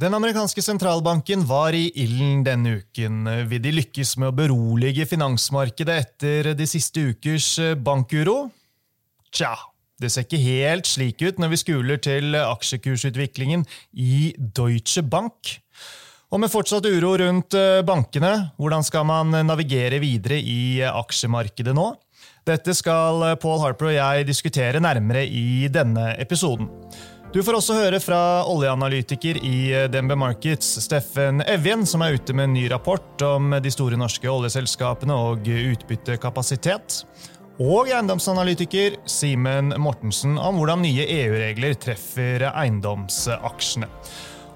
Den amerikanske sentralbanken var i ilden denne uken. Vil de lykkes med å berolige finansmarkedet etter de siste ukers bankuro? Tja, det ser ikke helt slik ut når vi skuler til aksjekursutviklingen i Deutsche Bank. Og med fortsatt uro rundt bankene, hvordan skal man navigere videre i aksjemarkedet nå? Dette skal Paul Harper og jeg diskutere nærmere i denne episoden. Du får også høre fra oljeanalytiker i eh, DNB Markets, Steffen Evjen, som er ute med en ny rapport om de store norske oljeselskapene og utbyttekapasitet. Og eiendomsanalytiker Simen Mortensen om hvordan nye EU-regler treffer eiendomsaksjene.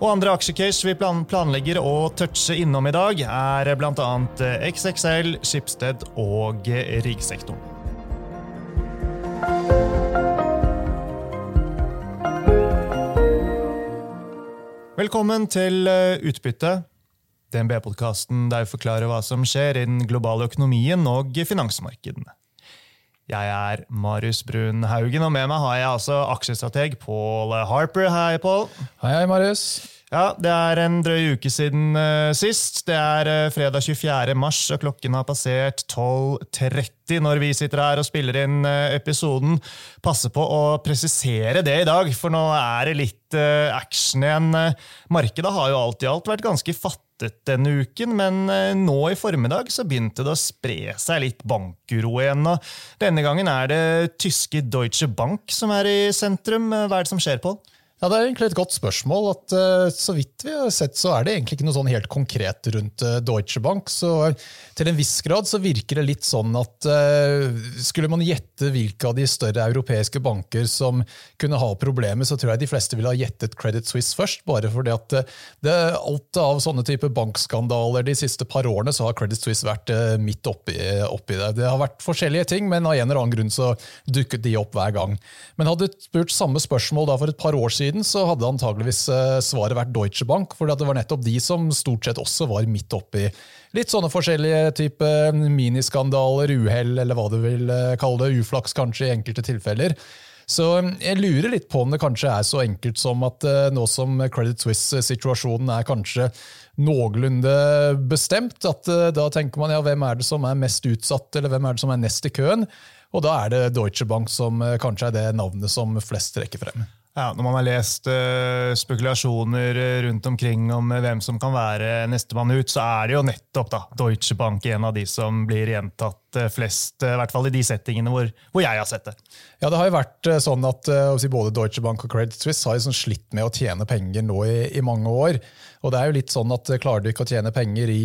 Og andre aksjecase vi planlegger å touche innom i dag, er bl.a. XXL, Schibsted og riggsektoren. Velkommen til eh, Utbytte, DNB-podkasten der vi forklarer hva som skjer i den globale økonomien og finansmarkedene. Jeg er Marius Brun Haugen, og med meg har jeg altså aksjestrateg Paul Harper. Hei, Paul. Hei, hei, Marius. Ja, Det er en drøy uke siden uh, sist. Det er uh, fredag 24. mars, og klokken har passert 12.30 når vi sitter her og spiller inn uh, episoden. Passe på å presisere det i dag, for nå er det litt action igjen. Markedet har jo alt i alt vært ganske fattet denne uken, men nå i formiddag så begynte det å spre seg litt bankuro igjen. og Denne gangen er det tyske Deutsche Bank som er i sentrum. Hva er det som skjer, Pål? Ja, Det er egentlig et godt spørsmål. at uh, Så vidt vi har sett, så er det egentlig ikke noe sånn helt konkret rundt uh, Deutsche Bank. så Til en viss grad så virker det litt sånn at uh, skulle man gjette hvilke av de større europeiske banker som kunne ha problemer, så tror jeg de fleste ville ha gjettet Credit Suisse først. Bare fordi at det, alt av sånne type bankskandaler de siste par årene, så har Credit Suisse vært midt oppi, oppi det. Det har vært forskjellige ting, men av en eller annen grunn så dukket de opp hver gang. Men hadde du spurt samme spørsmål da for et par år siden, siden, så hadde antageligvis eh, svaret vært Deutsche Bank. For det var nettopp de som stort sett også var midt oppi litt sånne forskjellige type miniskandaler, uhell, eller hva du vil eh, kalle det. Uflaks kanskje i enkelte tilfeller. Så eh, jeg lurer litt på om det kanskje er så enkelt som at nå som Credit Suisse-situasjonen er kanskje noenlunde bestemt, at da tenker man ja, hvem er det som er mest utsatt, eller hvem er det som er nest i køen? Og da er det Deutsche Bank som kanskje er det navnet som flest trekker frem. Ja, Når man har lest uh, spekulasjoner rundt omkring om hvem som kan være nestemann ut, så er det jo nettopp da, Deutsche Bank en av de som blir gjentatt Eh, flest, eh, i hvert fall i de settingene hvor, hvor, jeg har sett det. Ja, det har jo vært eh, sånn at Både Deutsche Bank og Credit Suisse har sånn slitt med å tjene penger nå i, i, mange år. Og det er jo litt sånn at Klarer du ikke å tjene penger i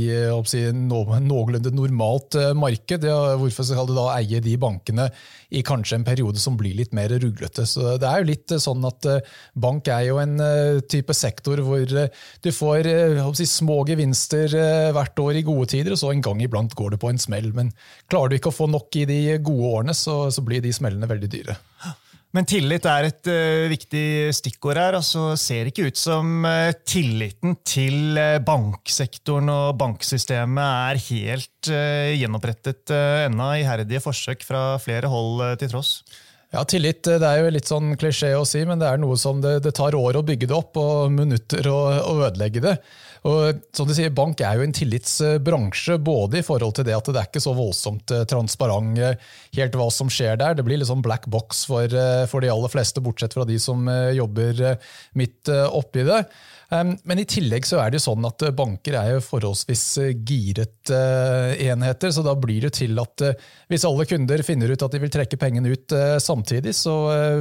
si, no, noenlunde normalt marked, ja, hvorfor skal du da eie de bankene i kanskje en periode som blir litt mer ruglete? Så Det er jo litt sånn at bank er jo en type sektor hvor du får si, små gevinster hvert år i gode tider, og så en gang iblant går det på en smell. Men klar klarer du ikke å få nok i de gode årene, så, så blir de smellene veldig dyre. Men tillit er et uh, viktig stikkord her. altså Ser ikke ut som uh, tilliten til uh, banksektoren og banksystemet er helt gjenopprettet ennå, iherdige forsøk fra flere hold til tross. Ja, Tillit det er jo litt sånn klisjé å si, men det er noe som det, det tar år å bygge det opp og minutter å, å ødelegge det. Og som du sier, Bank er jo en tillitsbransje, både i forhold til det at det er ikke så voldsomt eh, transparent eh, helt hva som skjer der. Det blir sånn black box for, eh, for de aller fleste, bortsett fra de som jobber midt oppi det. Men i tillegg så er det sånn at eh, banker er jo forholdsvis eh, giret eh, enheter, så da blir det til at hvis alle kunder finner ut at de vil trekke pengene ut samtidig, så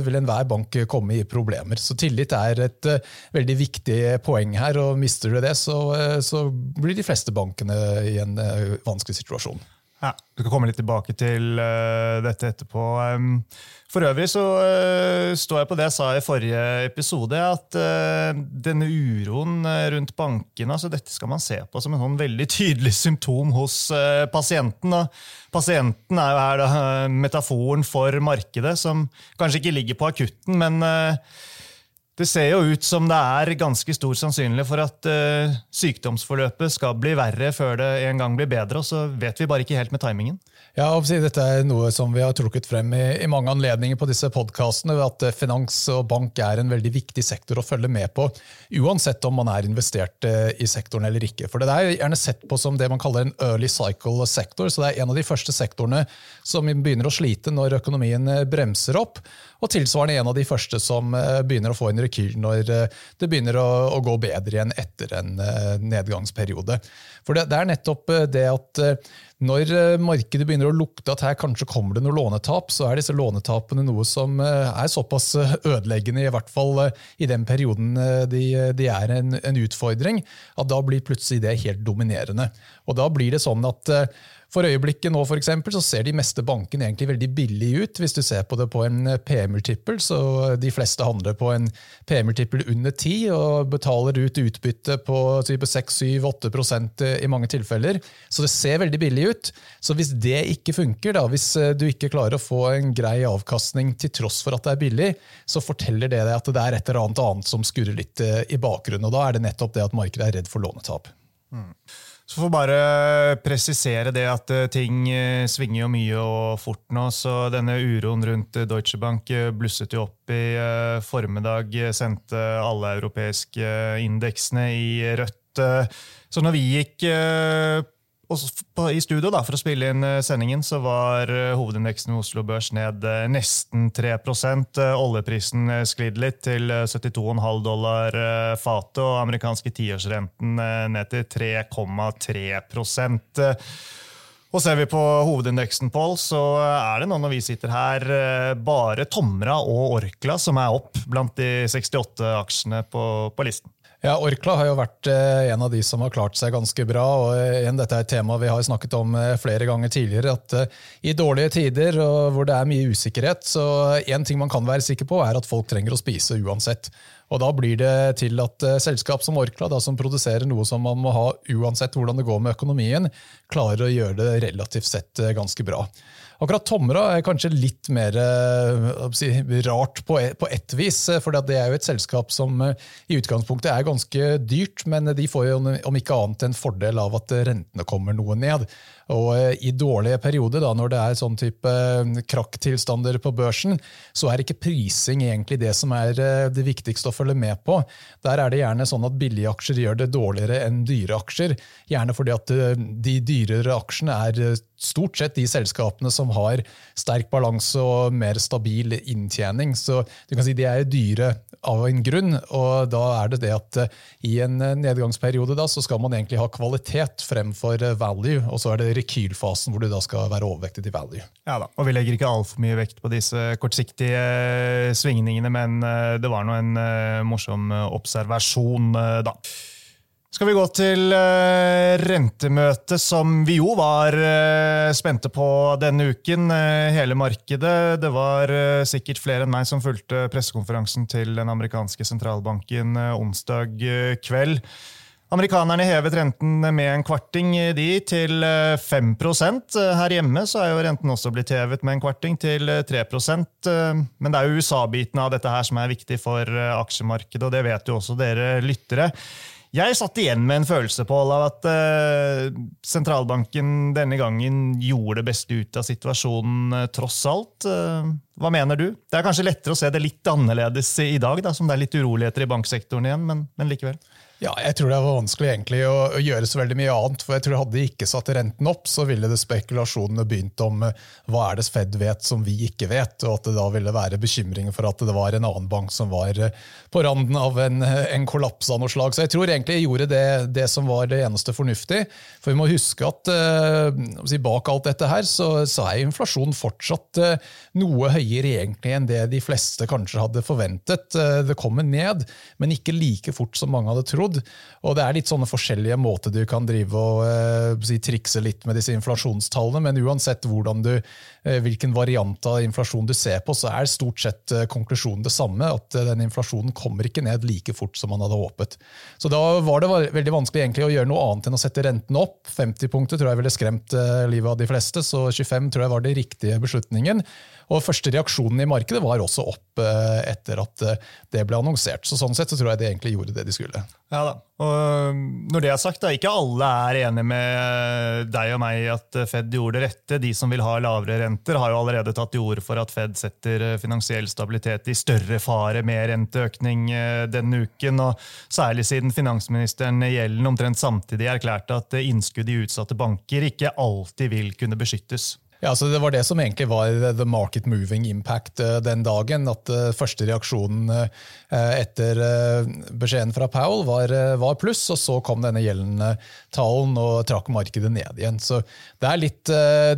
vil enhver bank komme i problemer. Så tillit er et veldig viktig poeng her, og mister du det, så blir de fleste bankene i en vanskelig situasjon. Ja, Du skal komme litt tilbake til uh, dette etterpå. Um, for øvrig så uh, står jeg på det jeg sa i forrige episode, at uh, denne uroen rundt bankene altså Dette skal man se på som en sånn veldig tydelig symptom hos pasienten. Og pasienten er jo her da, metaforen for markedet, som kanskje ikke ligger på akutten, men Det ser jo ut som det er ganske stor sannsynlig for at uh, sykdomsforløpet skal bli verre før det en gang blir bedre, og så vet vi bare ikke helt med timingen. Ja, Dette er noe som vi har trukket frem i, i mange anledninger på disse podkastene. At eh, finans og bank er en veldig viktig sektor å følge med på, uansett om man er investert uh, i sektoren eller ikke. For Det er gjerne sett på som det man kaller en early cycle sektor, så Det er en av de første sektorene som begynner å slite når økonomien bremser opp. Og tilsvarende en av de første som eh, begynner å få en rekyl når eh, det begynner å, å gå bedre igjen etter en eh, nedgangsperiode. For det, det, er nettopp det at når markedet begynner å lukte at her kanskje kommer det noe lånetap, så er disse lånetapene noe som er såpass ødeleggende, i hvert fall i den perioden de, de er en, en utfordring, at da blir plutselig det helt dominerende. Og da blir det sånn at for øyeblikket nå for eksempel, så ser de meste bankene egentlig veldig billige ut. Hvis du ser på det på en PM-multiple, så de fleste handler på en PM-multiple under 10 og betaler ut utbytte på type 6-7-8% i mange tilfeller. Så det ser veldig billig ut. Så hvis det ikke funker, da, hvis du ikke klarer å få en grei avkastning til tross for at det er billig, så forteller det deg at det er et eller annet annet som skurrer litt eh, i bakgrunnen. Og da er det nettopp det at markedet er redd for lånetap. Mm. Så får bare presisere det at eh, ting eh, svinger jo mye og fort nå. Så denne uroen rundt Deutsche Bank eh, blusset jo opp i formiddag. Sendte alle europeiske indeksene i rødt. Så når vi gikk og I studio da, for å spille inn eh, sendingen så var eh, hovedindeksen ved Oslo Børs ned eh, nesten 3 Oljeprisen sklidd litt til 72,5 dollar fatet, og amerikanske tiårsrenten ned til 3,3% og Ser vi på hovedindeksen, Paul, så er det nå når vi sitter her, bare Tomra og Orkla som er opp blant de 68 aksjene på, på listen. Ja, Orkla har jo vært eh, en av de som har klart seg ganske bra. og eh, igjen, Dette er et tema vi har snakket om eh, flere ganger tidligere. at I dårlige tider og hvor det er mye usikkerhet, så én ting man kan være sikker på, er at folk trenger å spise uansett. Og Da blir det til at selskap som Orkla, da, som produserer noe som man må ha uansett hvordan det går med økonomien, klarer å gjøre det relativt sett ganske bra. Akkurat Tomra er kanskje litt mer eh, si, rart på, på ett vis. Eh, for det er jo et selskap som eh, i utgangspunktet er ganske dyrt, men de får jo om ikke annet en fordel av at rentene kommer noe ned. Og eh, I dårlige perioder, da, når det er sånn type eh, krakktilstander på børsen, så er ikke prising egentlig det som er eh, det viktigste å følge med på. Der er det gjerne sånn at billige aksjer gjør det dårligere enn dyre aksjer. Gjerne fordi at de dyrere aksjene er stort sett de selskapene som har sterk balanse og mer stabil inntjening. Så du kan si de er dyre av en grunn, og da er det det at i en nedgangsperiode da, så skal man egentlig ha kvalitet fremfor value, og så er det rekylfasen hvor du da skal være overvektig til value. Ja da, og Vi legger ikke altfor mye vekt på disse kortsiktige eh, svingningene, men eh, det var nå en morsom observasjon, da. Skal vi gå til uh, rentemøtet, som vi jo var uh, spente på denne uken. Uh, hele markedet. Det var sikkert flere enn meg som fulgte pressekonferansen til den amerikanske sentralbanken onsdag kveld. Amerikanerne hevet renten med en kvarting de til 5% Her hjemme så er jo renten også blitt hevet med en kvarting til 3% Men det er jo USA-biten av dette her som er viktig for aksjemarkedet, og det vet jo også dere lyttere. Jeg satt igjen med en følelse på av at sentralbanken denne gangen gjorde det beste ut av situasjonen, tross alt. hva mener du? Det er kanskje lettere å se det litt annerledes i dag, da, som det er litt uroligheter i banksektoren igjen, men, men likevel. Ja, jeg tror det var vanskelig egentlig å, å, gjøre så veldig mye annet. for jeg tror Hadde de ikke satt renten opp, så ville det spekulasjonene begynt om uh, hva er det Fed vet som vi ikke vet, og at det da ville være bekymringer for at det var en annen bank som var uh, på randen av en, en, kollaps av noe slag. Så jeg tror egentlig jeg gjorde det, det som var det eneste fornuftig. For vi må huske at eh, bak alt dette her, så, så er inflasjonen fortsatt noe høyere egentlig enn det de fleste kanskje hadde forventet. det kommer ned, men ikke like fort som mange hadde trodd period. Og det er litt sånne forskjellige måter du kan drive og eh, si, trikse litt med disse inflasjonstallene, men uansett hvordan du, hvilken variant av inflasjon du ser på, så er stort sett eh, konklusjonen det samme. At eh, den inflasjonen kommer ikke ned like fort som man hadde håpet. Så da var det veldig vanskelig egentlig å gjøre noe annet enn å sette renten opp. 50 punkter tror jeg ville skremt eh, livet av de fleste, så 25 tror jeg var den riktige beslutningen. Og Første reaksjonen i markedet var også opp etter at det ble annonsert. Så Sånn sett så tror jeg de egentlig gjorde det de skulle. Ja da. Og um, når det er sagt, da, Ikke alle er enig med deg og meg at Fed gjorde det rette. De som vil ha lavere renter, har jo allerede tatt til orde for at Fed setter finansiell stabilitet i større fare med renteøkning denne uken. og Særlig siden finansministeren Gjellen omtrent samtidig erklærte at innskudd i utsatte banker ikke alltid vil kunne beskyttes. Ja, så Det var det som egentlig var the market moving impact eh, den dagen. At uh, første reaksjonen uh, etter beskjeden fra Powell var, var, pluss, og så kom denne gjeldende talen og trakk markedet ned igjen. Så Det er litt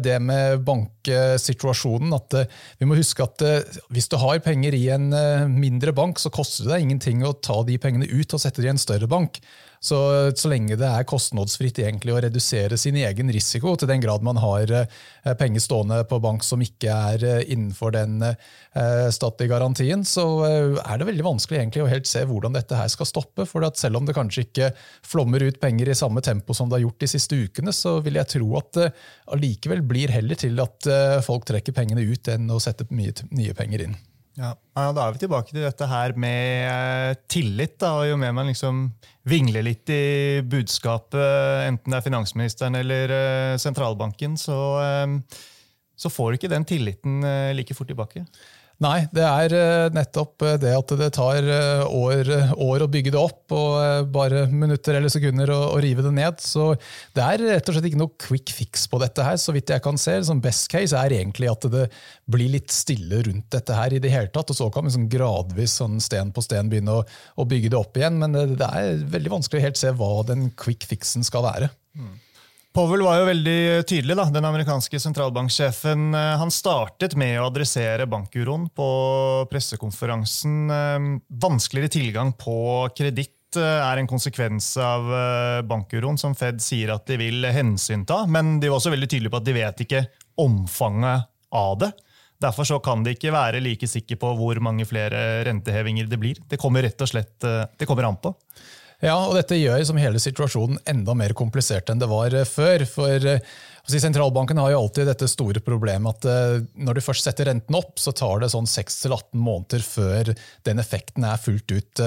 det med banksituasjonen at vi må huske at hvis du har penger i en mindre bank, så koster det deg ingenting å ta de pengene ut og sette det i en større bank. Så, så lenge det er kostnadsfritt egentlig å redusere sin egen risiko, til den grad man har eh, penger stående på bank som ikke er eh, innenfor den eh, statlige garantien, så er det veldig vanskelig egentlig å helt se hvordan dette her skal stoppe. For selv om det kanskje ikke flommer ut penger i samme tempo som det har gjort de siste ukene, så vil jeg tro at det allikevel blir heller til at folk trekker pengene ut enn å sette mye nye penger inn. Ja, Da er vi tilbake til dette her med eh, tillit. Da, Jo mer man liksom vingler litt i budskapet, enten det er finansministeren eller eh, sentralbanken, så, eh, så får du ikke den tilliten like fort tilbake. Nei, det er eh, nettopp eh, det at det tar eh, år, år, å bygge det opp, og bare minutter eller sekunder å, å, rive det ned. Så det er rett og slett ikke noe quick fix på dette her, så vidt jeg kan se. Som best case er egentlig at det blir litt stille rundt dette her i det hele tatt, og så kan vi sånn gradvis sånn sten på sten begynne å, å, bygge det opp igjen. Men det, det, er veldig vanskelig å helt se hva den quick fixen skal være. Mm. Powell var jo veldig tydelig, da, den amerikanske sentralbanksjefen. Eh, han startet med å adressere bankuroen på pressekonferansen. Eh, vanskeligere tilgang på kreditt eh, er en konsekvens av bankuroen, som Fed sier at de vil hensynta. Men de var også veldig tydelige på at de vet ikke omfanget av det. Derfor så kan de ikke være like sikre på hvor mange flere rentehevinger det blir. Det kommer rett og slett det kommer an på. Ja, og dette gjør som hele situasjonen enda mer komplisert enn det var eh, før. For eh, altså, Sentralbanken har jo alltid dette store problemet at eh, når du først setter renten opp, så tar det sånn 6-18 måneder før den effekten er fullt ut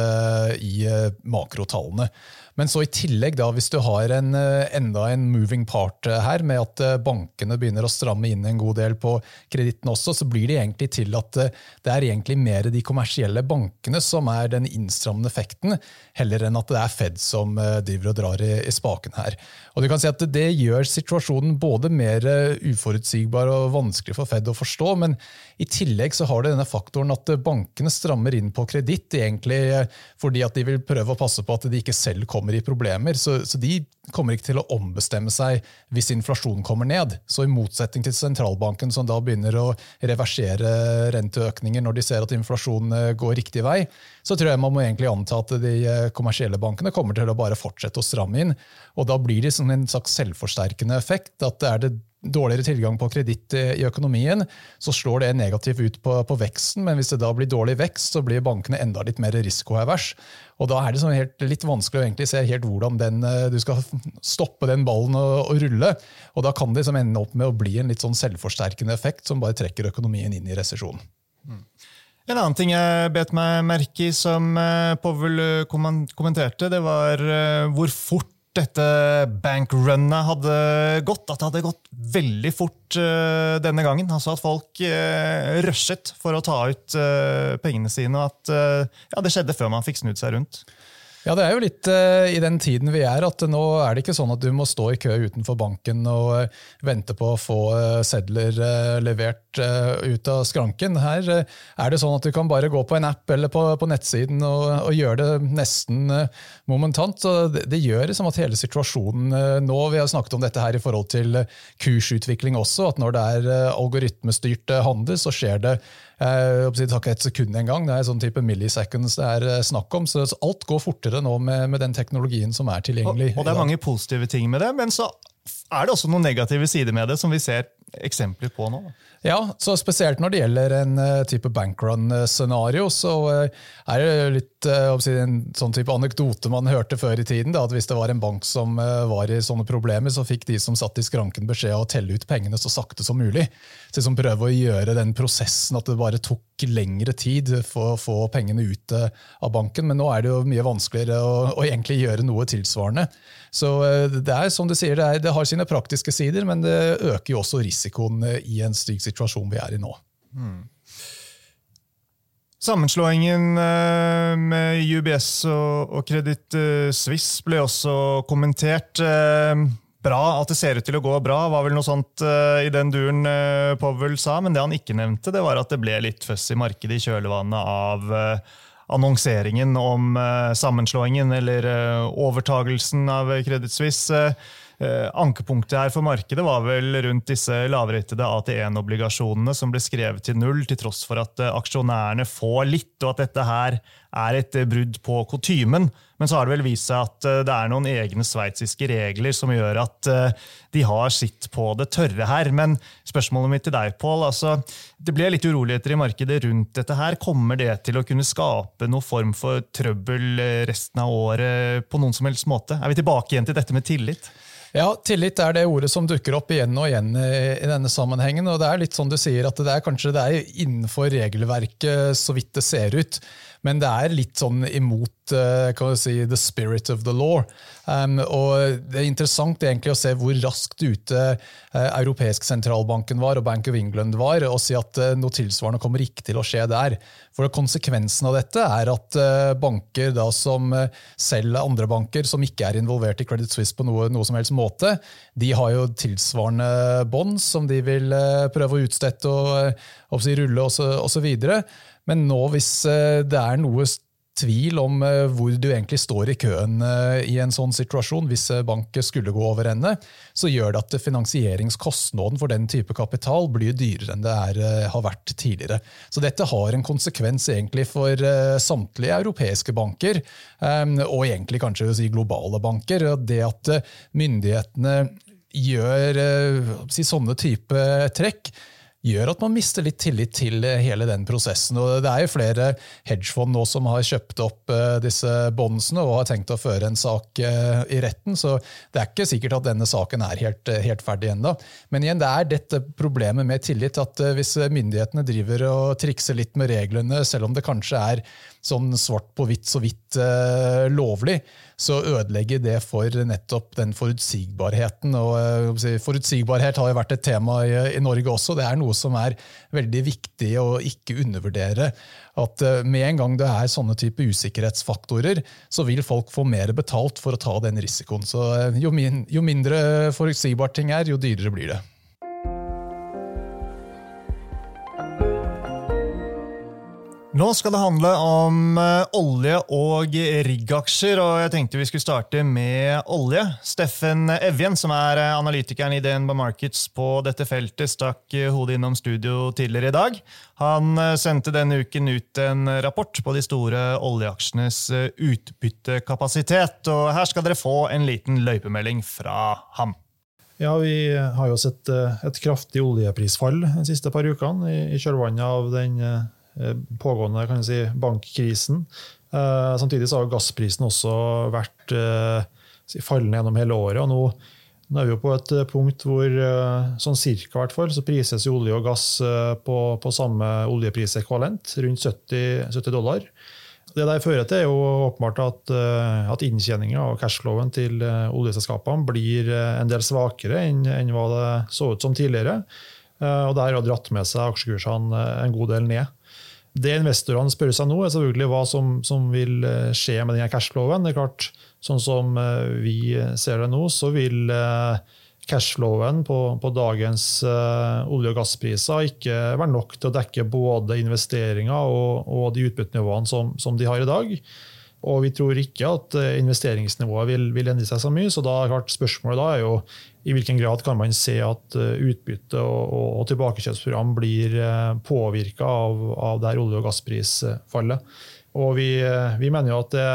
i makrotallene. Men så i tillegg, da, hvis du har en, eh, enda en moving part eh, her, med at eh, bankene begynner å stramme inn en god del på kreditten også, så blir det egentlig til at det er egentlig mer de kommersielle bankene som er den innstrammende effekten, heller enn at det er Fed som driver og drar i, i spaken her. Og du kan si at Det gjør situasjonen både mer uforutsigbar og vanskelig for Fed å forstå, men i tillegg så har det denne faktoren at bankene strammer inn på kreditt, egentlig fordi at de vil prøve å passe på at de ikke selv kommer i problemer. Så, så, de kommer ikke til å ombestemme seg hvis inflasjonen kommer ned. Så i motsetning til sentralbanken, som da begynner å reversere renteøkninger når de ser at inflasjonen eh, går riktig vei, så tror jeg man må egentlig anta at de eh, kommersielle bankene kommer til å bare fortsette å stramme inn. Og da blir det som en slags selvforsterkende effekt. at det er det dårligere tilgang på kreditt i økonomien, så slår det negativt ut på, på, veksten. Men hvis det da blir dårlig vekst, så blir bankene enda litt mer risikoavers. Og da er det sånn helt, litt vanskelig å se helt hvordan den, eh, du skal stoppe den ballen og, og rulle. Og da kan det liksom ende opp med å bli en litt sånn selvforsterkende effekt som bare trekker økonomien inn i resesjon. Mm. En annen ting jeg bet meg merke i, som Povel eh, kommenterte, det var hvor fort dette bankrunnet hadde gått. At det hadde gått veldig fort uh, denne gangen. Altså at folk uh, rushet for å ta ut uh, pengene sine. Og at ja, det skjedde før man fikk snudd seg rundt. Ja, Det er jo litt uh, i den tiden vi er, at nå er det ikke sånn at du må stå i kø utenfor banken og uh, vente på å få uh, sedler levert ut av skranken. Her er det sånn at du kan bare gå på en app eller på, på nettsiden og, og, gjøre det nesten momentant. Og det, det gjør liksom at hele situasjonen nå Vi har snakket om dette her i forhold til kursutvikling også, at når det er algoritmestyrt handel, så skjer det det tar ikke et sekund engang. Det er sånn type milliseconds det er eh, snakk om. Så alt går fortere nå med, med den teknologien som er tilgjengelig. Og, og det er mange positive ting med det, men så er det også noen negative sider med det, som vi ser eksempler på nå. Ja, så Spesielt når det gjelder en type bankrun-scenario, så er det litt en sånn type anekdote man hørte før i tiden. Da, at Hvis det var en bank som var i sånne problemer, så fikk de som satt i skranken beskjed å telle ut pengene så sakte som mulig. Så liksom Prøve å gjøre den prosessen at det bare tok lengre tid for å få pengene ut av banken. Men nå er det jo mye vanskeligere å, å egentlig gjøre noe tilsvarende. Så det er som du sier, det, er, det har sine praktiske sider, men det øker jo også risikoen i en slik situasjon vi er i nå. Mm. Sammenslåingen eh, med UBS og Kreditt Suisse ble også kommentert. Eh, bra at det ser ut til å gå bra, var vel noe sånt eh, i den duren Powell sa. Men det han ikke nevnte, det var at det ble litt føss i markedet i kjølvannet av annonseringen om sammenslåingen eller overtagelsen av Kreditt Suisse. Eh, ankepunktet her for markedet var vel rundt disse lavrettede AT1-obligasjonene som ble skrevet til null, til tross for at eh, aksjonærene får litt, og at dette her er et eh, brudd på kutymen. Men så har det vel vist seg at det er noen egne sveitsiske regler som gjør at de har sitt på det tørre her. Men spørsmålet mitt til deg, Pål. Altså, det ble litt uroligheter i markedet rundt dette. her. Kommer det til å kunne skape noen form for trøbbel resten av året på noen som helst måte? Er vi tilbake igjen til dette med tillit? Ja, Tillit er det ordet som dukker opp igjen og igjen i, denne sammenhengen. og Det er litt sånn du sier at det er kanskje det er innenfor regelverket så vidt det ser ut. Men det er litt sånn imot eh, kan du si, the spirit of the law. Um, og Det er interessant egentlig å se hvor raskt ute uh, europeisk sentralbanken var og Bank of England var, og si at uh, noe tilsvarende kommer ikke til å skje der. For Konsekvensen av dette er at uh, banker da, som selger andre banker som ikke er involvert i Credit Suisse på noe, noe som helst måte, de har jo tilsvarende bånd som de vil prøve å utstette og, og rulle osv. Men nå, hvis eh, det er noe tvil om eh, hvor du egentlig står i køen eh, i en sånn situasjon, hvis banken skulle gå over ende, så gjør det at finansieringskostnaden for den type kapital blir dyrere enn det er, har vært tidligere. Så dette har en konsekvens egentlig for samtlige europeiske banker, og egentlig kanskje si globale banker. Det at myndighetene gjør si, sånne type trekk, gjør at man mister litt tillit til eh, hele den prosessen. Og det er jo flere hedgefond nå som har kjøpt opp uh, disse bondsene og har tenkt å føre en sak uh, i retten, så det er ikke sikkert at denne saken er helt, helt ferdig ennå. Men igjen, det er dette problemet med tillit, at hvis myndighetene driver og trikser litt med reglene, selv om det kanskje er sånn svart på hvitt så vidt lovlig, så ødelegger det for nettopp den forutsigbarheten. Og Forutsigbarhet har jo vært et tema i, i Norge også. Det er noe som er veldig viktig å ikke undervurdere. At eh, med en gang det er sånne type usikkerhetsfaktorer, så vil folk få mer betalt for å ta den risikoen. Så eh, jo, min, jo mindre forutsigbart ting er, jo dyrere blir det. Nå skal det handle om eh, olje og riggaksjer, og jeg tenkte vi skulle starte med olje. Steffen Evjen, som er eh, analytikeren i DNB Markets på dette feltet, stakk eh, hodet innom studio tidligere i dag. Han sendte denne uken ut en rapport på de store oljeaksjenes utbyttekapasitet, og her skal dere få en liten løypemelding fra ham. Ja, Vi har jo sett et kraftig oljeprisfall de siste par ukene i kjølvannet av den pågående kan si, bankkrisen. Eh, samtidig så har gassprisen også vært eh, fallende gjennom hele året. og nå, nå, er vi jo på et punkt hvor sånn cirka hvert fall, så prises olje og gass på, på samme oljeprisekvalent, rundt 70, 70, dollar. Det der fører til er jo åpenbart at, at inntjeninga og cashloven til oljeselskapene blir en del svakere enn, enn hva det så ut som tidligere. Og det har dratt med seg aksjekursene en god del ned. Det investorene spør seg nå, er selvfølgelig hva som, som vil eh, skje med denne cashflowen. Det er klart, Sånn som eh, vi ser det nå, så vil eh, cashflowen på, på dagens olje- og gasspriser ikke være nok til å dekke både investeringer og, og de utbyttenivåene som, som, de har i dag. Og vi tror ikke at investeringsnivået vil, vil endre seg så mye. så da klart Spørsmålet da er jo i hvilken grad kan man se at eh, utbytte og, og tilbakekjøpsprogram blir eh, påvirka av, av det her olje- og gassprisfallet. Og vi, eh, vi, mener jo at det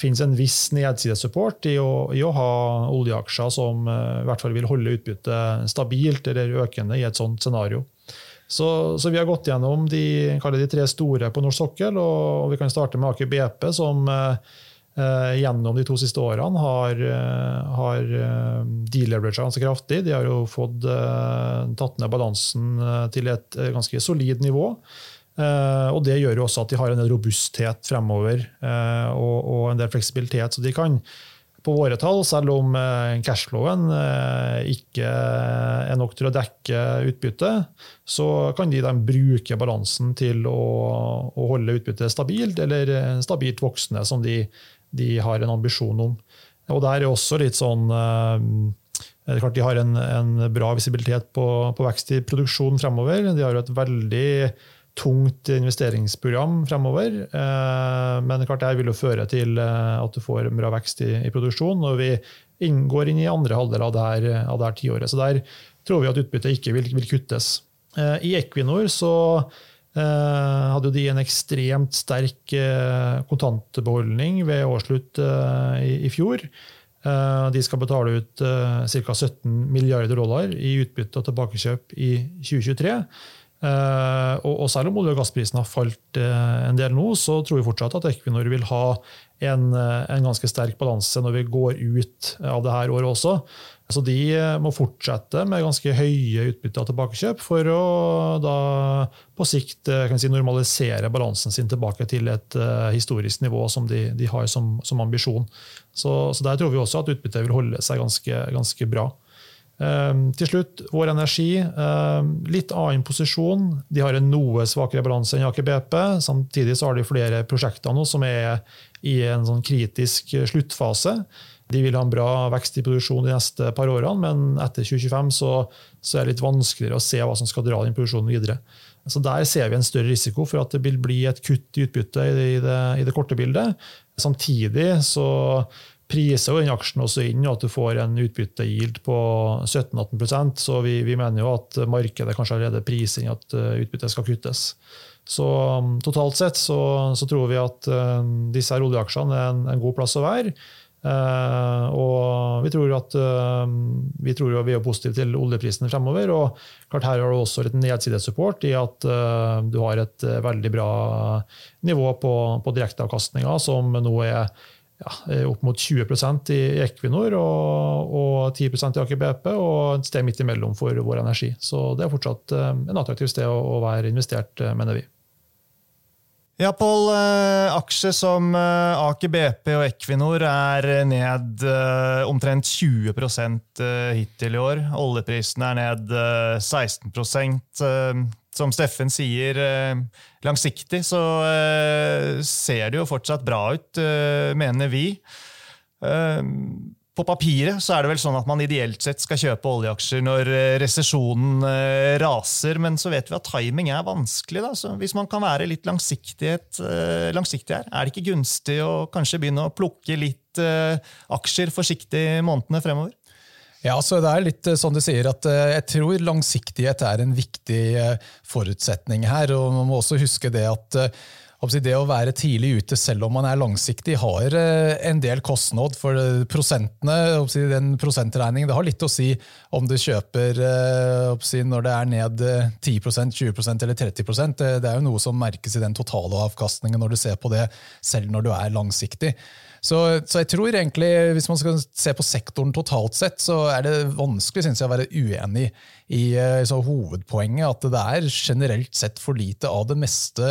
finnes en viss nedsidesupport i å, i å ha oljeaksjer som i hvert fall vil holde utbyttet stabilt eller økende i et sånt scenario. Så, så vi har gått gjennom de, de, tre store på norsk sokkel, og, og vi kan starte med Aker BP, som eh gjennom de to siste årene har, eh, har deleveraged ganske kraftig. De har jo fått eh, tatt ned balansen til et ganske solid nivå. Og Det gjør jo også at de har en del robusthet fremover og, og, en del fleksibilitet. Så de kan på våre tall, selv om cashflowen ikke er nok til å dekke utbyttet, så kan de de bruke balansen til å, å, holde utbyttet stabilt, eller stabilt voksende, som de, de, har en ambisjon om. Og der er også litt sånn det er klart De har en, en bra visibilitet på, på vekst i produksjon fremover. De har et veldig tungt investeringsprogram fremover. Eh, men klart det vil jo føre til eh, at du får bra vekst i, i produksjon når vi inngår inn i andre halvdel av det her, det tiåret. Så der tror vi at utbyttet ikke vil, vil kuttes. Eh, I Equinor så hadde de en ekstremt sterk kontantbeholdning ved årsslutt i, i fjor. De skal betale ut ca. 17 milliarder dollar i utbytte og tilbakekjøp i 2023. Uh, og, selv om olje- og gassprisen har falt en del nå, så tror vi fortsatt at Equinor vil ha en, en, ganske sterk balanse når vi går ut av det her året også. Så de må fortsette med ganske høye utbytte av tilbakekjøp for å da på sikt si, normalisere balansen sin tilbake til et historisk nivå som de, de har som, som ambisjon. Så, så, der tror vi også at utbyttet vil holde seg ganske, ganske bra. Ehm, til slutt, Vår Energi. Ehm, litt annen posisjon. De har en noe svakere balanse enn Aker BP. Samtidig har de flere prosjekter nå som er i en sånn kritisk sluttfase. De vil ha en bra vekst i produksjon de neste par årene, men etter 2025 så, så er det litt vanskeligere å se hva som skal dra den produksjonen videre. Så Der ser vi en større risiko for at det vil bli et kutt i utbyttet i i det korte bildet. Samtidig så priser jo den aksjen også inn og at du får en utbyttegild på 17-18% Så vi, vi, mener jo at markedet kanskje allerede priser inn at eh, utbyttet skal kuttes. Så um, totalt sett så, så, tror vi at uh, disse her oljeaksjene er en, en, god plass å være. Uh, og vi tror at uh, vi, tror vi er positive til oljeprisen fremover. og klart Her har du også et nedsidesupport i at du har et veldig bra nivå på, på direkteavkastninga, som nå er ja, eh, opp mot 20% i Equinor og, og 10% i Aker BP, og et sted midt imellom for Vår Energi. Så det er fortsatt eh, en attraktiv sted å være investert, eh, mener vi. Ja, Pål. Aksjer som Aker BP og Equinor er ned omtrent 20% hittil i år. Oljeprisen er ned 16 som Steffen sier, eh, langsiktig så eh, ser det jo fortsatt bra ut, eh, mener vi. På papiret så er det vel sånn at man ideelt sett skal kjøpe oljeaksjer når resesjonen raser, men så vet vi at timing er vanskelig. Da. Så hvis man kan være litt langsiktig her, er det ikke gunstig å kanskje begynne å plukke litt aksjer forsiktig månedene fremover? Ja, så Det er litt sånn du sier, at eh, jeg tror langsiktighet er en viktig eh, forutsetning her. og Man må også huske det at det å være tidlig ute selv om man er langsiktig, har en del kostnad for prosentene. Den prosentregningen det har litt å si om du kjøper når det er ned 10% 20% eller 30% Det er jo noe som merkes i den totale avkastningen når du ser på det, selv når du er langsiktig. Så, så, jeg tror egentlig, hvis man skal se på sektoren totalt sett, så er det vanskelig synes jeg, å være uenig i så, hovedpoenget. At det er generelt sett for lite av det meste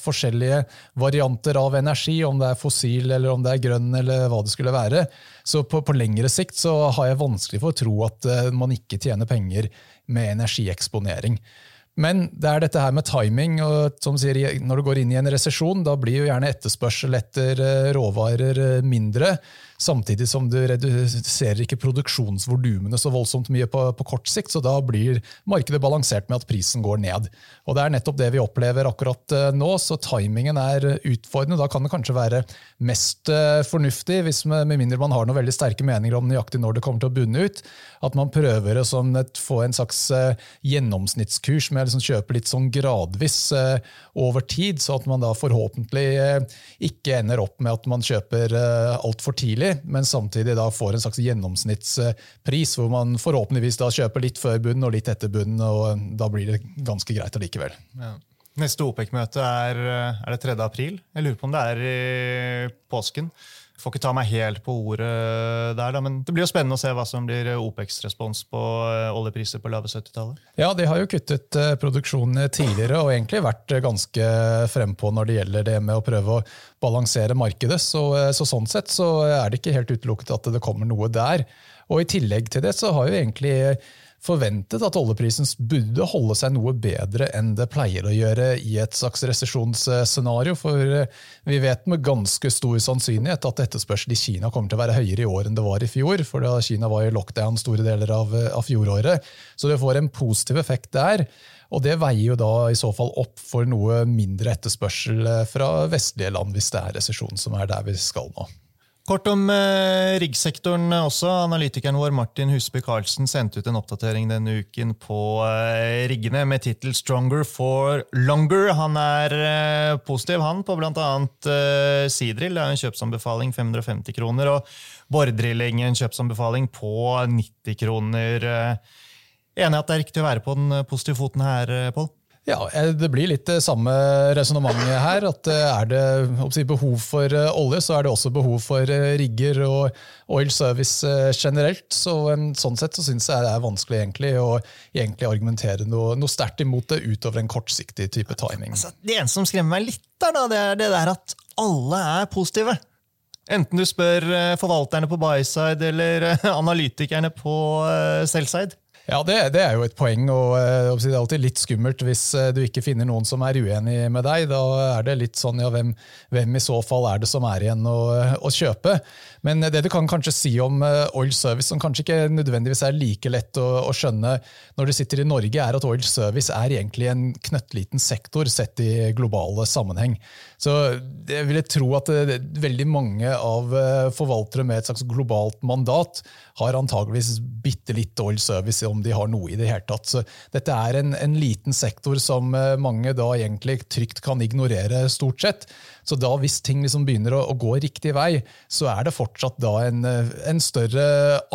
forskjellige varianter av energi, om det er fossil eller om det er grønn eller hva det skulle være. Så på, på lengre sikt så har jeg vanskelig for å tro at eh, man ikke tjener penger med energieksponering. Men det er dette her med timing. og som sier, Når du går inn i en resesjon, da blir jo gjerne etterspørsel etter eh, råvarer eh, mindre. Samtidig som du reduserer ikke produksjonsvolumene så voldsomt mye på, på, kort sikt. Så da blir markedet balansert med at prisen går ned. Og Det er nettopp det vi opplever akkurat eh, nå, så timingen er utfordrende. Da kan det kanskje være mest eh, fornuftig, hvis med, med mindre man har noen veldig sterke meninger om nøyaktig når det kommer til å bunne ut, at man prøver å sånn, få en slags gjennomsnittskurs med å liksom kjøpe litt sånn gradvis over tid, så at man da forhåpentlig ikke ender opp med at man kjøper altfor tidlig, men samtidig da får en slags gjennomsnittspris, hvor man forhåpentligvis da kjøper litt før bunnen og litt etter bunnen, og da blir det ganske greit allikevel. Ja. Neste OPEC-møte er, er, det 3. april. Jeg lurer på om det er i påsken. Får ikke ta meg helt på ordet der, da, men det blir jo spennende å se hva som blir OPECs respons på eh, oljepriser på lave 70-tallet. Ja, de har jo kuttet eh, produksjonen tidligere og egentlig vært ganske frempå når det gjelder det med å prøve å balansere markedet. Så, eh, så sånn sett så er det ikke helt utelukket at det kommer noe der. Og i tillegg til det så har jo egentlig forventet at oljeprisen burde holde seg noe bedre enn det pleier å gjøre i et slags resesjonsscenario. For eh, vi vet med ganske stor sannsynlighet at etterspørsel i Kina kommer til å være høyere i år enn det var i fjor, for da Kina var i lockdown store deler av, eh, av fjoråret. Så det får en positiv effekt der. Og det veier jo da i så fall opp for noe mindre etterspørsel eh, fra vestlige land, hvis det er resesjon som er der vi skal nå. Kort om eh, riggsektoren også. Analytikeren vår Martin Husby Karlsen sendte ut en oppdatering denne uken på eh, riggene med tittel 'Stronger for longer'. Han er eh, positiv han på bl.a. Eh, Seadrill. Det er en kjøpsanbefaling 550 kroner. Og boredrilling en kjøpsanbefaling på 90 kroner. Eh, enig at det er riktig å være på den positive foten her, eh, Pål? Ja, eh, Det blir litt det eh, samme resonnementet her. at eh, Er det behov for olje, så er det også behov for rigger og oil service generelt. Så, sånn sett så syns jeg det er vanskelig egentlig å egentlig argumentere noe, noe sterkt imot det utover en kortsiktig type timing. Altså, det eneste som skremmer meg litt, der, da, det er det der at alle er positive. Enten du spør forvalterne på buy-side eller analytikerne på sell-side. Ja, det, det, er jo et poeng. og uh, Det er alltid litt skummelt hvis uh, du ikke finner noen som er uenig med deg. Da er det litt sånn, ja, hvem, hvem i så fall er det som er igjen å, å kjøpe? Men det du kan kanskje si om oil service, som kanskje ikke nødvendigvis er like lett å, å, skjønne når du sitter i Norge, er at oil service er egentlig en knøttliten sektor sett i globale sammenheng. Så jeg vil tro at veldig mange av forvaltere med et slags globalt mandat har antageligvis bitte litt oil service om de har noe i det hele tatt. Så dette er en, en, liten sektor som eh, mange da egentlig trygt kan ignorere, stort sett. Så da hvis ting liksom begynner å, å, gå riktig vei, så er det fortsatt da en, eh, en, større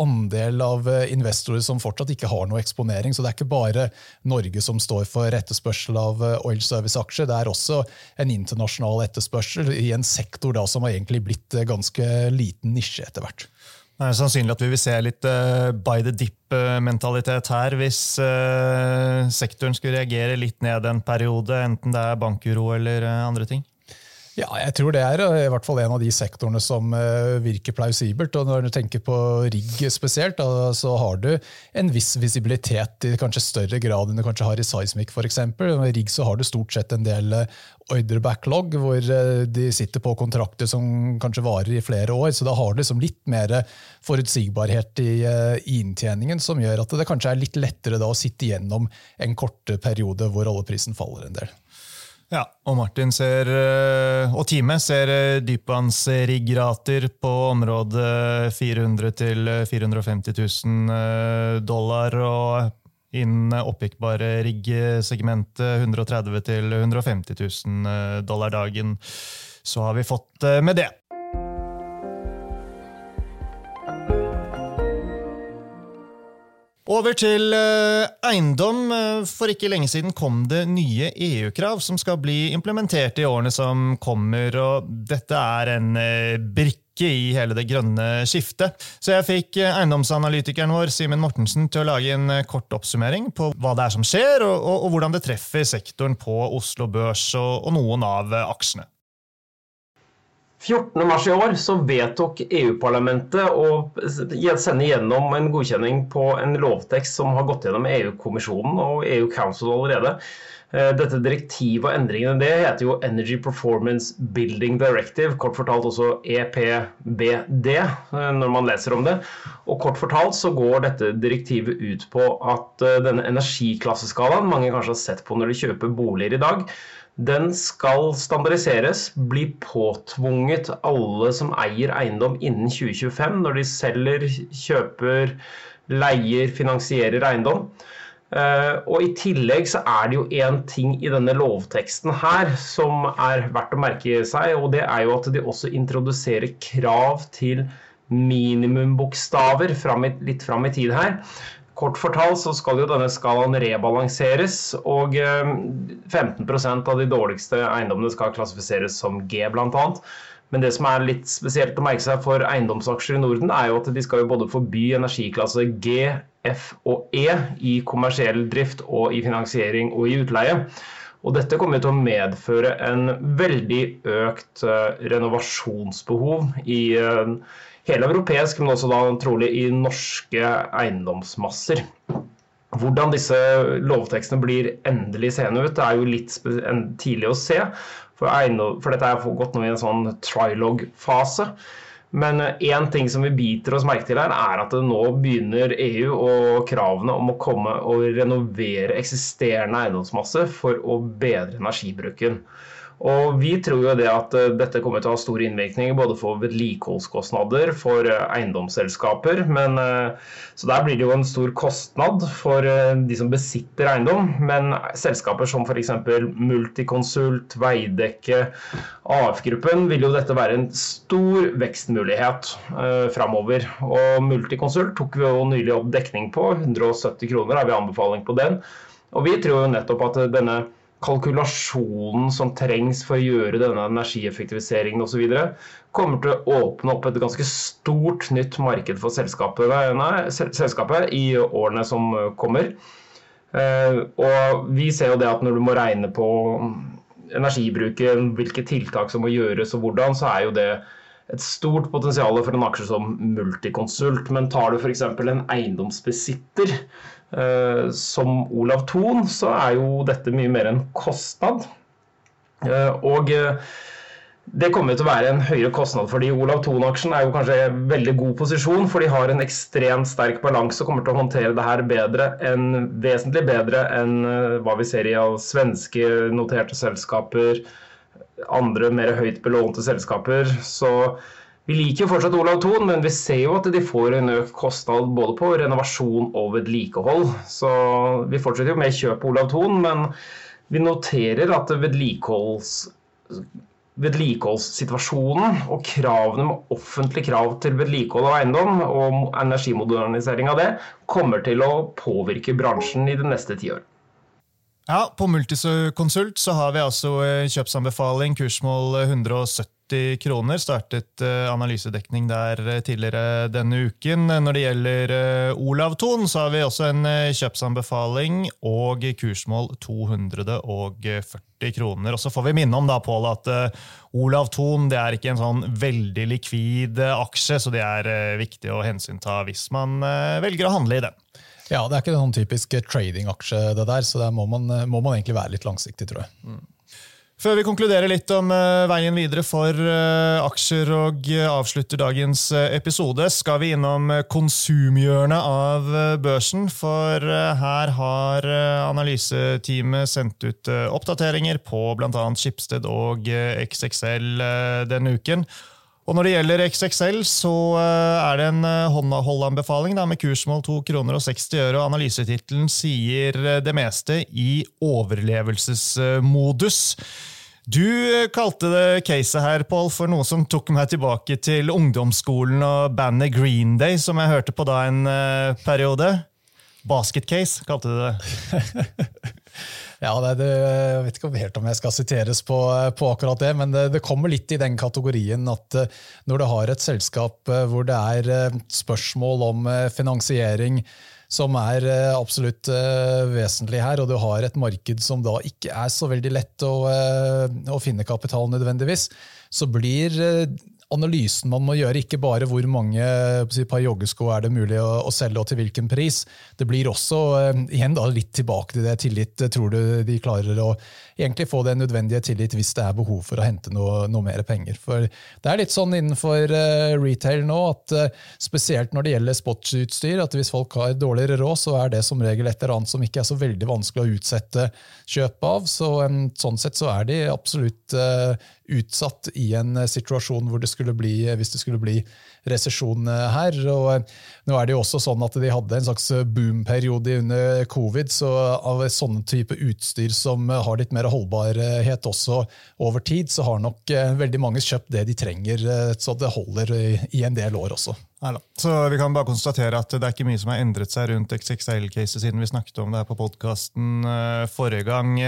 andel av eh, investorer som fortsatt ikke har noe eksponering. Så det er ikke bare Norge som står for etterspørsel av oil service-aksjer, det er også en internasjonal etterspørsel i en sektor da som har egentlig blitt ganske liten nisje etter hvert. Det er sannsynlig at vi vil se litt uh, by the dip-mentalitet her, hvis uh, sektoren skulle reagere litt ned en periode, enten det er bankuro eller uh, andre ting. Ja, jeg tror det er i hvert fall en av de sektorene som virker plausibelt. og Når du tenker på rigg spesielt, så har du en viss visibilitet i kanskje større grad enn du kanskje har i seismic f.eks. I rigg så har du stort sett en del ordre backlog, hvor eh, de sitter på kontrakter som kanskje varer i flere år. Så da har du liksom litt mer forutsigbarhet i, eh, i, inntjeningen, som gjør at det kanskje er litt lettere å sitte igjennom en kort periode hvor oljeprisen faller en del. Ja, og Martin ser, eh, og teamet ser dypvannsriggrater på området 400 000-450 000 dollar. og Innen oppgikbare riggsegmentet 130 000-150 000 dollar dagen. Så har vi fått eh, med det. Over til eh, eiendom. For ikke lenge siden kom det nye EU-krav som skal bli implementert i årene som kommer. og Dette er en eh, brikke i hele det grønne skiftet. Så jeg fikk eh, eiendomsanalytikeren vår Simen Mortensen til å lage en eh, kort oppsummering på hva det er som skjer, og, og, og hvordan det treffer sektoren på Oslo Børs og, og noen av eh, aksjene. 14.3 i år så vedtok EU-parlamentet å sende gjennom en godkjenning på en lovtekst som har gått gjennom EU-kommisjonen og EU Council allerede. Eh, dette direktivet og endringene det heter jo Energy Performance Building Directive, kort fortalt også EPBD eh, når man leser om det. Og kort fortalt så går dette direktivet ut på at eh, denne energiklasseskalaen mange kanskje har sett på når de kjøper boliger i dag, den skal standardiseres, bli påtvunget alle som eier eiendom innen 2025, når de selger, kjøper, leier, finansierer eiendom. Uh, og I tillegg så er det jo én ting i denne lovteksten her som er verdt å merke seg, og det er jo at de også introduserer krav til minimumbokstaver litt fram i tid her. Kort fortalt så skal jo denne skalaen rebalanseres, og 15 uh, av de dårligste eiendommene skal klassifiseres som G, bl.a. Men det som er litt spesielt å merke seg for eiendomsaksjer i Norden, er jo at de skal jo både forby energiklasse G, F og E i kommersiell drift og i finansiering og i utleie. Og dette kommer til å medføre en veldig økt uh, renovasjonsbehov i uh, hele europeisk, men også da trolig i norske eiendomsmasser. Hvordan disse lovtekstene blir endelig seende ut, er jo litt tidlig å se. For, for dette er gått nå i en sånn trilog-fase. Men én eh, ting som vi biter oss merke til her, er at nå begynner EU og kravene om å komme og renovere eksisterende eiendomsmasse for å bedre energibruken. Og Vi tror jo det at eh, dette kommer til å ha stor innvirkning både for vedlikeholdskostnader for eh, eiendomsselskaper. Men, eh, så Der blir det jo en stor kostnad for de som besitter eiendom. Men selskaper som f.eks. Multiconsult, Veidekke, AF-gruppen vil jo dette være en stor vekstmulighet eh, framover. Og Multiconsult tok vi jo nylig opp dekning på. 170 kroner har vi anbefaling på den. Og vi tror jo nettopp at denne kalkulasjonen som trengs for å gjøre denne energieffektiviseringen osv. kommer til å åpne opp et ganske stort nytt marked for selskapet, i årene som kommer. Eh, og vi ser jo det at når du må regne på energibruken, hvilke tiltak som må gjøres og hvordan, så er jo det et stort potensial for en aksje som Multiconsult. Men tar du f.eks. en eiendomsbesitter som Olav Thon, så er jo dette mye mer en kostnad. Eh, og eh, det kommer til å være en høyere kostnad fordi Olav Thon-aksjen er jo kanskje i veldig god posisjon, for de har en ekstremt sterk balanse og kommer til å håndtere det her bedre enn, vesentlig bedre enn eh, hva vi ser i av svenske noterte selskaper andre mer høyt belånte selskaper. Så vi liker jo fortsatt Olav Thon, men vi ser jo at de får en økt kostnad både på renovasjon og vedlikehold. Så vi fortsetter jo med kjøp av Olav Thon, men vi noterer at vedlikeholds vedlikeholdssituasjonen og kravene med offentlig krav til vedlikehold av eiendom og energimodernisering av det kommer til å påvirke bransjen i det neste tiåret. Ja, På Multiconsult så har vi altså eh, kjøpsanbefaling, kursmål 170 kroner. Startet eh, analysedekning der eh, tidligere denne uken. Når det gjelder Olav Thon, så har vi også en kjøpsanbefaling og kursmål 240 kroner. Og så får vi minne om da, Paul, at Olav Thon det er ikke en sånn veldig likvid aksje, så det er viktig å hensynta hvis man velger å handle i den. Ja, det er ikke noen typisk trading-aksje, det der, så der må man, må man, egentlig være litt langsiktig, tror jeg. Mm. Før vi konkluderer litt om uh, veien videre for uh, aksjer og uh, avslutter dagens episode, skal vi innom konsumhjørnet av børsen. For her har analyseteamet sendt ut oppdateringer på bl.a. Schibsted og XXL denne uken. Og Når det gjelder XXL, så eh, er det en eh, håndholdanbefaling med kursmål 2 kroner og 60 øre. Analysetittelen sier eh, det meste i overlevelsesmodus. Du kalte det caset her, Paul, for noe som tok meg tilbake til ungdomsskolen og bandet Green Day, som jeg hørte på da en periode. Basketcase, kalte du det. Ja, det, det, Jeg vet ikke helt om jeg skal siteres på, på akkurat det, men det, det, kommer litt i den kategorien at eh, når du har et selskap eh, hvor det er eh, spørsmål om finansiering som er absolutt vesentlig her, og du har et marked som da ikke er så veldig lett å, å finne kapital nødvendigvis, så blir analysen man må gjøre, ikke bare hvor mange si, par joggesko er det mulig å, å, selge, og til hvilken pris. Det blir også eh, igjen da, litt tilbake til det tillit. Tror du de klarer å egentlig få den nødvendige tillit hvis det er behov for å hente noe, noe mer penger? For Det er litt sånn innenfor uh, retail nå at spesielt når det gjelder sportsutstyr, at hvis folk har dårligere råd, så er det som regel et eller annet som ikke er så veldig vanskelig å utsette kjøp av. Så sånn sett så er de absolutt utsatt i en eh, situasjon hvor det skulle bli, eh, hvis det skulle bli resesjon eh, her. Og nå er det jo også sånn at De hadde en slags boomperiode under covid, så av sånne type utstyr som har litt mer holdbarhet også over tid, så har nok veldig mange kjøpt det de trenger, så det holder i en del år også. Så Vi kan bare konstatere at det er ikke mye som har endret seg rundt XXL-caset siden vi snakket om det her på podkasten forrige gang.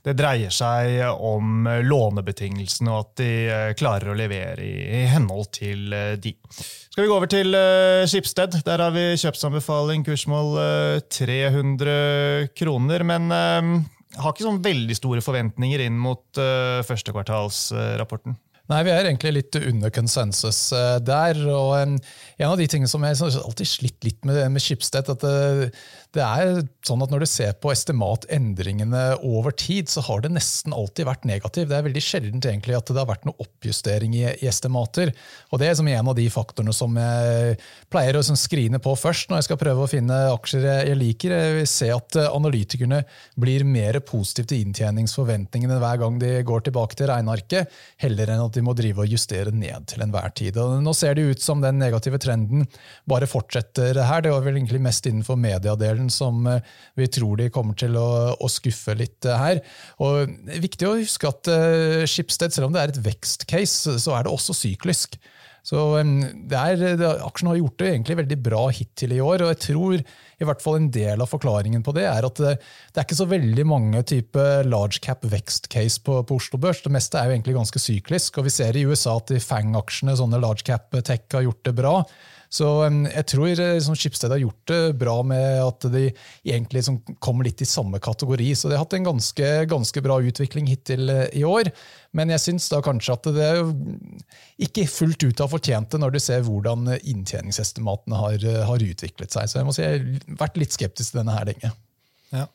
Det dreier seg om lånebetingelsene og at de eh, klarer å levere i henhold til eh, de. Skal vi gå over til uh, Skipsted. Der har vi kjøpsanbefaling, kursmål 300 kroner. Men har ikke sånn veldig store forventninger inn mot førstekvartalsrapporten. Nei, vi er egentlig litt under konsensus der. og En av de tingene som jeg alltid slitt litt med, med Schibsted, at det, det er sånn at Når du ser på estimatendringene over tid, så har det nesten alltid vært negativ. Det er veldig sjeldent egentlig at det har vært noe oppjustering i, i estimater. Og Det er som en av de faktorene som jeg pleier å skrine på først når jeg skal prøve å finne aksjer jeg liker. Jeg vil se at analytikerne blir mer positive til inntjeningsforventningene hver gang de går tilbake til regnearket, heller enn at de må drive og justere ned til enhver tid. Og nå ser det ut som den negative trenden bare fortsetter her. Det var vel egentlig mest innenfor mediedelen delen som eh, vi tror de kommer til å, å skuffe litt eh, her. Og Viktig å huske at uh, Schibsted, selv om det er et vekstcase, så er det også syklisk. Så er, Aksjen har gjort det egentlig veldig bra hittil i år, og jeg tror i hvert fall en del av forklaringen på det er at det, det er ikke så veldig mange type large cap vekstcase på, på Oslo Børs. Det meste er jo egentlig ganske syklisk, og vi ser i USA at de FANG-aksjene, sånne large cap tech, har gjort det bra. Så jeg tror liksom, Schibsted har gjort det bra med at de egentlig liksom, kommer litt i samme kategori. Så de har hatt en ganske, ganske bra utvikling hittil eh, i år. Men jeg syns kanskje at det er ikke fullt ut har fortjent det, når du ser hvordan inntjeningsestimatene har, har utviklet seg. Så jeg må si jeg har vært litt skeptisk til denne her lenge. Ja.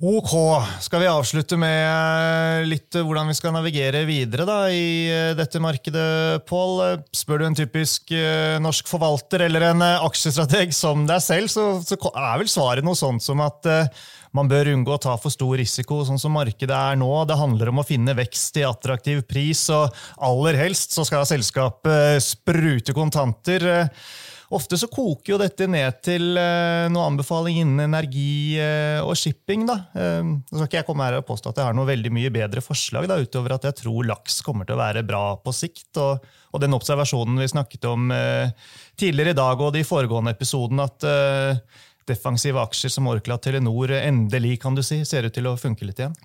Ok, skal vi avslutte med eh, litt eh, hvordan vi skal navigere videre da, i eh, dette markedet, Pål? Spør du en typisk norsk forvalter eller en aksjestrateg som deg selv, så, så, er vel svaret noe sånt som at man bør unngå å ta for stor risiko, sånn som markedet er nå. Det handler om å finne vekst i attraktiv pris, og aller helst så skal selskapet sprute kontanter. Ofte så koker jo dette ned til uh, noe anbefaling innen energi uh, og shipping. da. Uh, så skal ikke jeg komme her og påstå at jeg har noe veldig mye bedre forslag, da, utover at jeg tror laks kommer til å være bra på sikt. Og, og den observasjonen vi snakket om tidligere i dag og de foregående episodene, at defensive aksjer som Orkla Telenor endelig kan du si, ser ut til å funke litt igjen.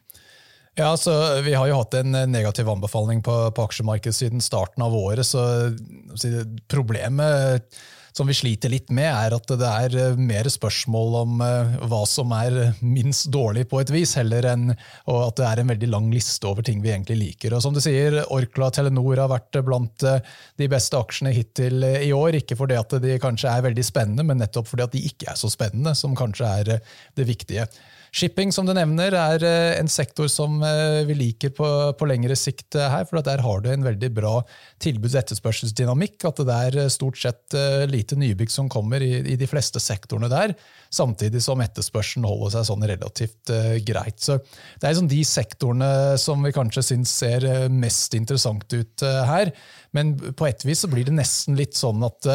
Ja, så Vi har jo hatt en negativ anbefaling på, på aksjemarkedet siden starten av året. så Problemet som vi sliter litt med, er at det er eh, mer spørsmål om eh, hva som er minst dårlig på et vis, heller enn at det er en veldig lang liste over ting vi egentlig liker. Og som du sier, Orkla Telenor har vært blant eh, de beste aksjene hittil i år. Ikke fordi at de kanskje er veldig spennende, men nettopp fordi at de ikke er så spennende, som kanskje er det viktige. Shipping som du nevner, er eh, en sektor som eh, vi liker på, på lengre sikt eh, her. for Der har du en veldig bra tilbuds- og etterspørselsdynamikk. At det er stort sett lite nybygg som kommer i, i, de fleste sektorene der. Samtidig som etterspørselen holder seg sånn relativt greit. Så Det er liksom de sektorene som vi kanskje syns ser mest interessant ut her. Men på et vis så blir det nesten litt sånn at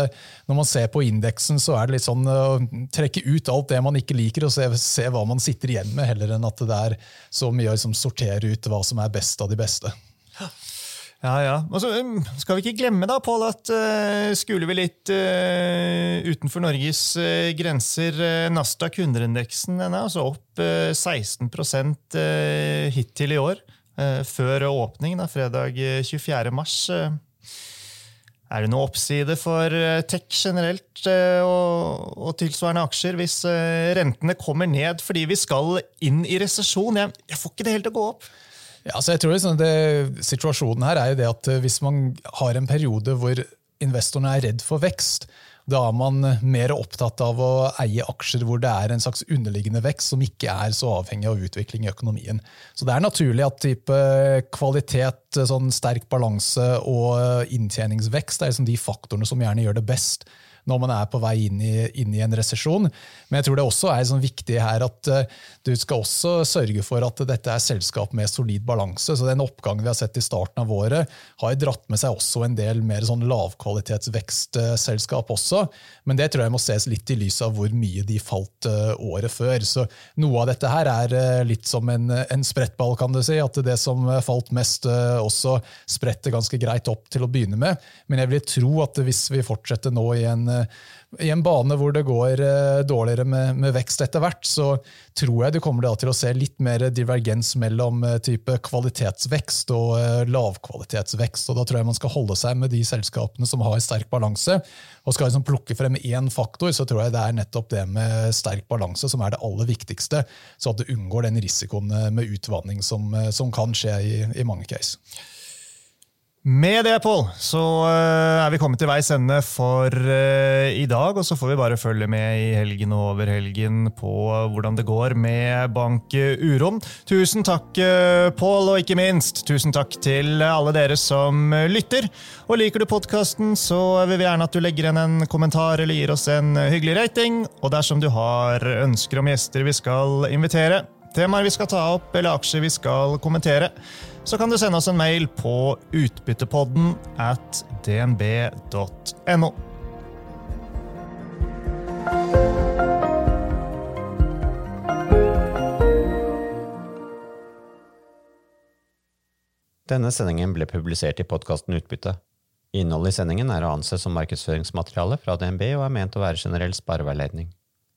når man ser på indeksen, så er det litt sånn å trekke ut alt det man ikke liker, og se, se, hva man sitter igjen med, heller enn at det er så mye å liksom, sortere ut hva som er best av de beste. Ja, ja. Og så um, skal vi ikke glemme da, Paul, at uh, skulle vi litt uh, utenfor Norges uh, grenser Nasdaq 100-indeksen er altså opp 16% hittil i år. Før åpning, da, fredag 24. mars. Er det noe oppside for tech generelt og, tilsvarende aksjer hvis rentene kommer ned fordi vi skal inn i resesjon? Jeg, jeg får ikke det helt til å gå opp. Ja, så jeg tror liksom det, Situasjonen her er jo det at eh, hvis man har en periode hvor investorene er redd for vekst, da er man mer opptatt av å eie aksjer hvor det er en slags underliggende vekst som ikke er så avhengig av utvikling i økonomien. Så det er naturlig at type kvalitet, sånn sterk balanse og inntjeningsvekst er liksom de faktorene som gjerne gjør det best når man er på vei inn i, inn i en resesjon. Men jeg tror det også er sånn viktig her at uh, du skal også sørge for at dette er selskap med solid balanse. Så den oppgangen vi har sett i starten av året, har dratt med seg også en del mer sånn lavkvalitetsvekstselskap også. Men det tror jeg må ses litt i lys av hvor mye de falt uh, året før. Så noe av dette her er uh, litt som en, en sprettball, kan du si. At det som falt mest, også spretter ganske greit opp til å begynne med. Men jeg vil tro at hvis vi fortsetter nå i en i en bane hvor det går eh, dårligere med, med vekst etter hvert, så tror jeg du kommer til å se litt mer divergens mellom eh, type kvalitetsvekst og eh, lavkvalitetsvekst. og Da tror jeg man skal holde seg med de selskapene som har sterk balanse. Og skal liksom plukke frem én faktor, så tror jeg det er nettopp det med sterk balanse som er det aller viktigste, så at du unngår den risikoen med utvanning som, som kan skje i, i mange case. Med det, Pål, så eh, er vi kommet til veis ende for uh, i dag. Og så får vi bare følge med i helgen og over helgen på hvordan det går med Bank Urom. Tusen takk, uh, Pål, og ikke minst tusen takk til alle dere som lytter. Og liker du podkasten, så vil vi gjerne at du legger igjen en kommentar eller gir oss en hyggelig rating. Og dersom du har ønsker om gjester vi skal invitere, temaer vi skal ta opp eller aksjer vi skal kommentere, så kan du sende oss en mail på utbyttepodden at dnb.no. Denne sendingen ble publisert i podkasten Utbytte. Innholdet i sendingen er å anse som markedsføringsmateriale fra DNB og er ment å være generell spareveiledning.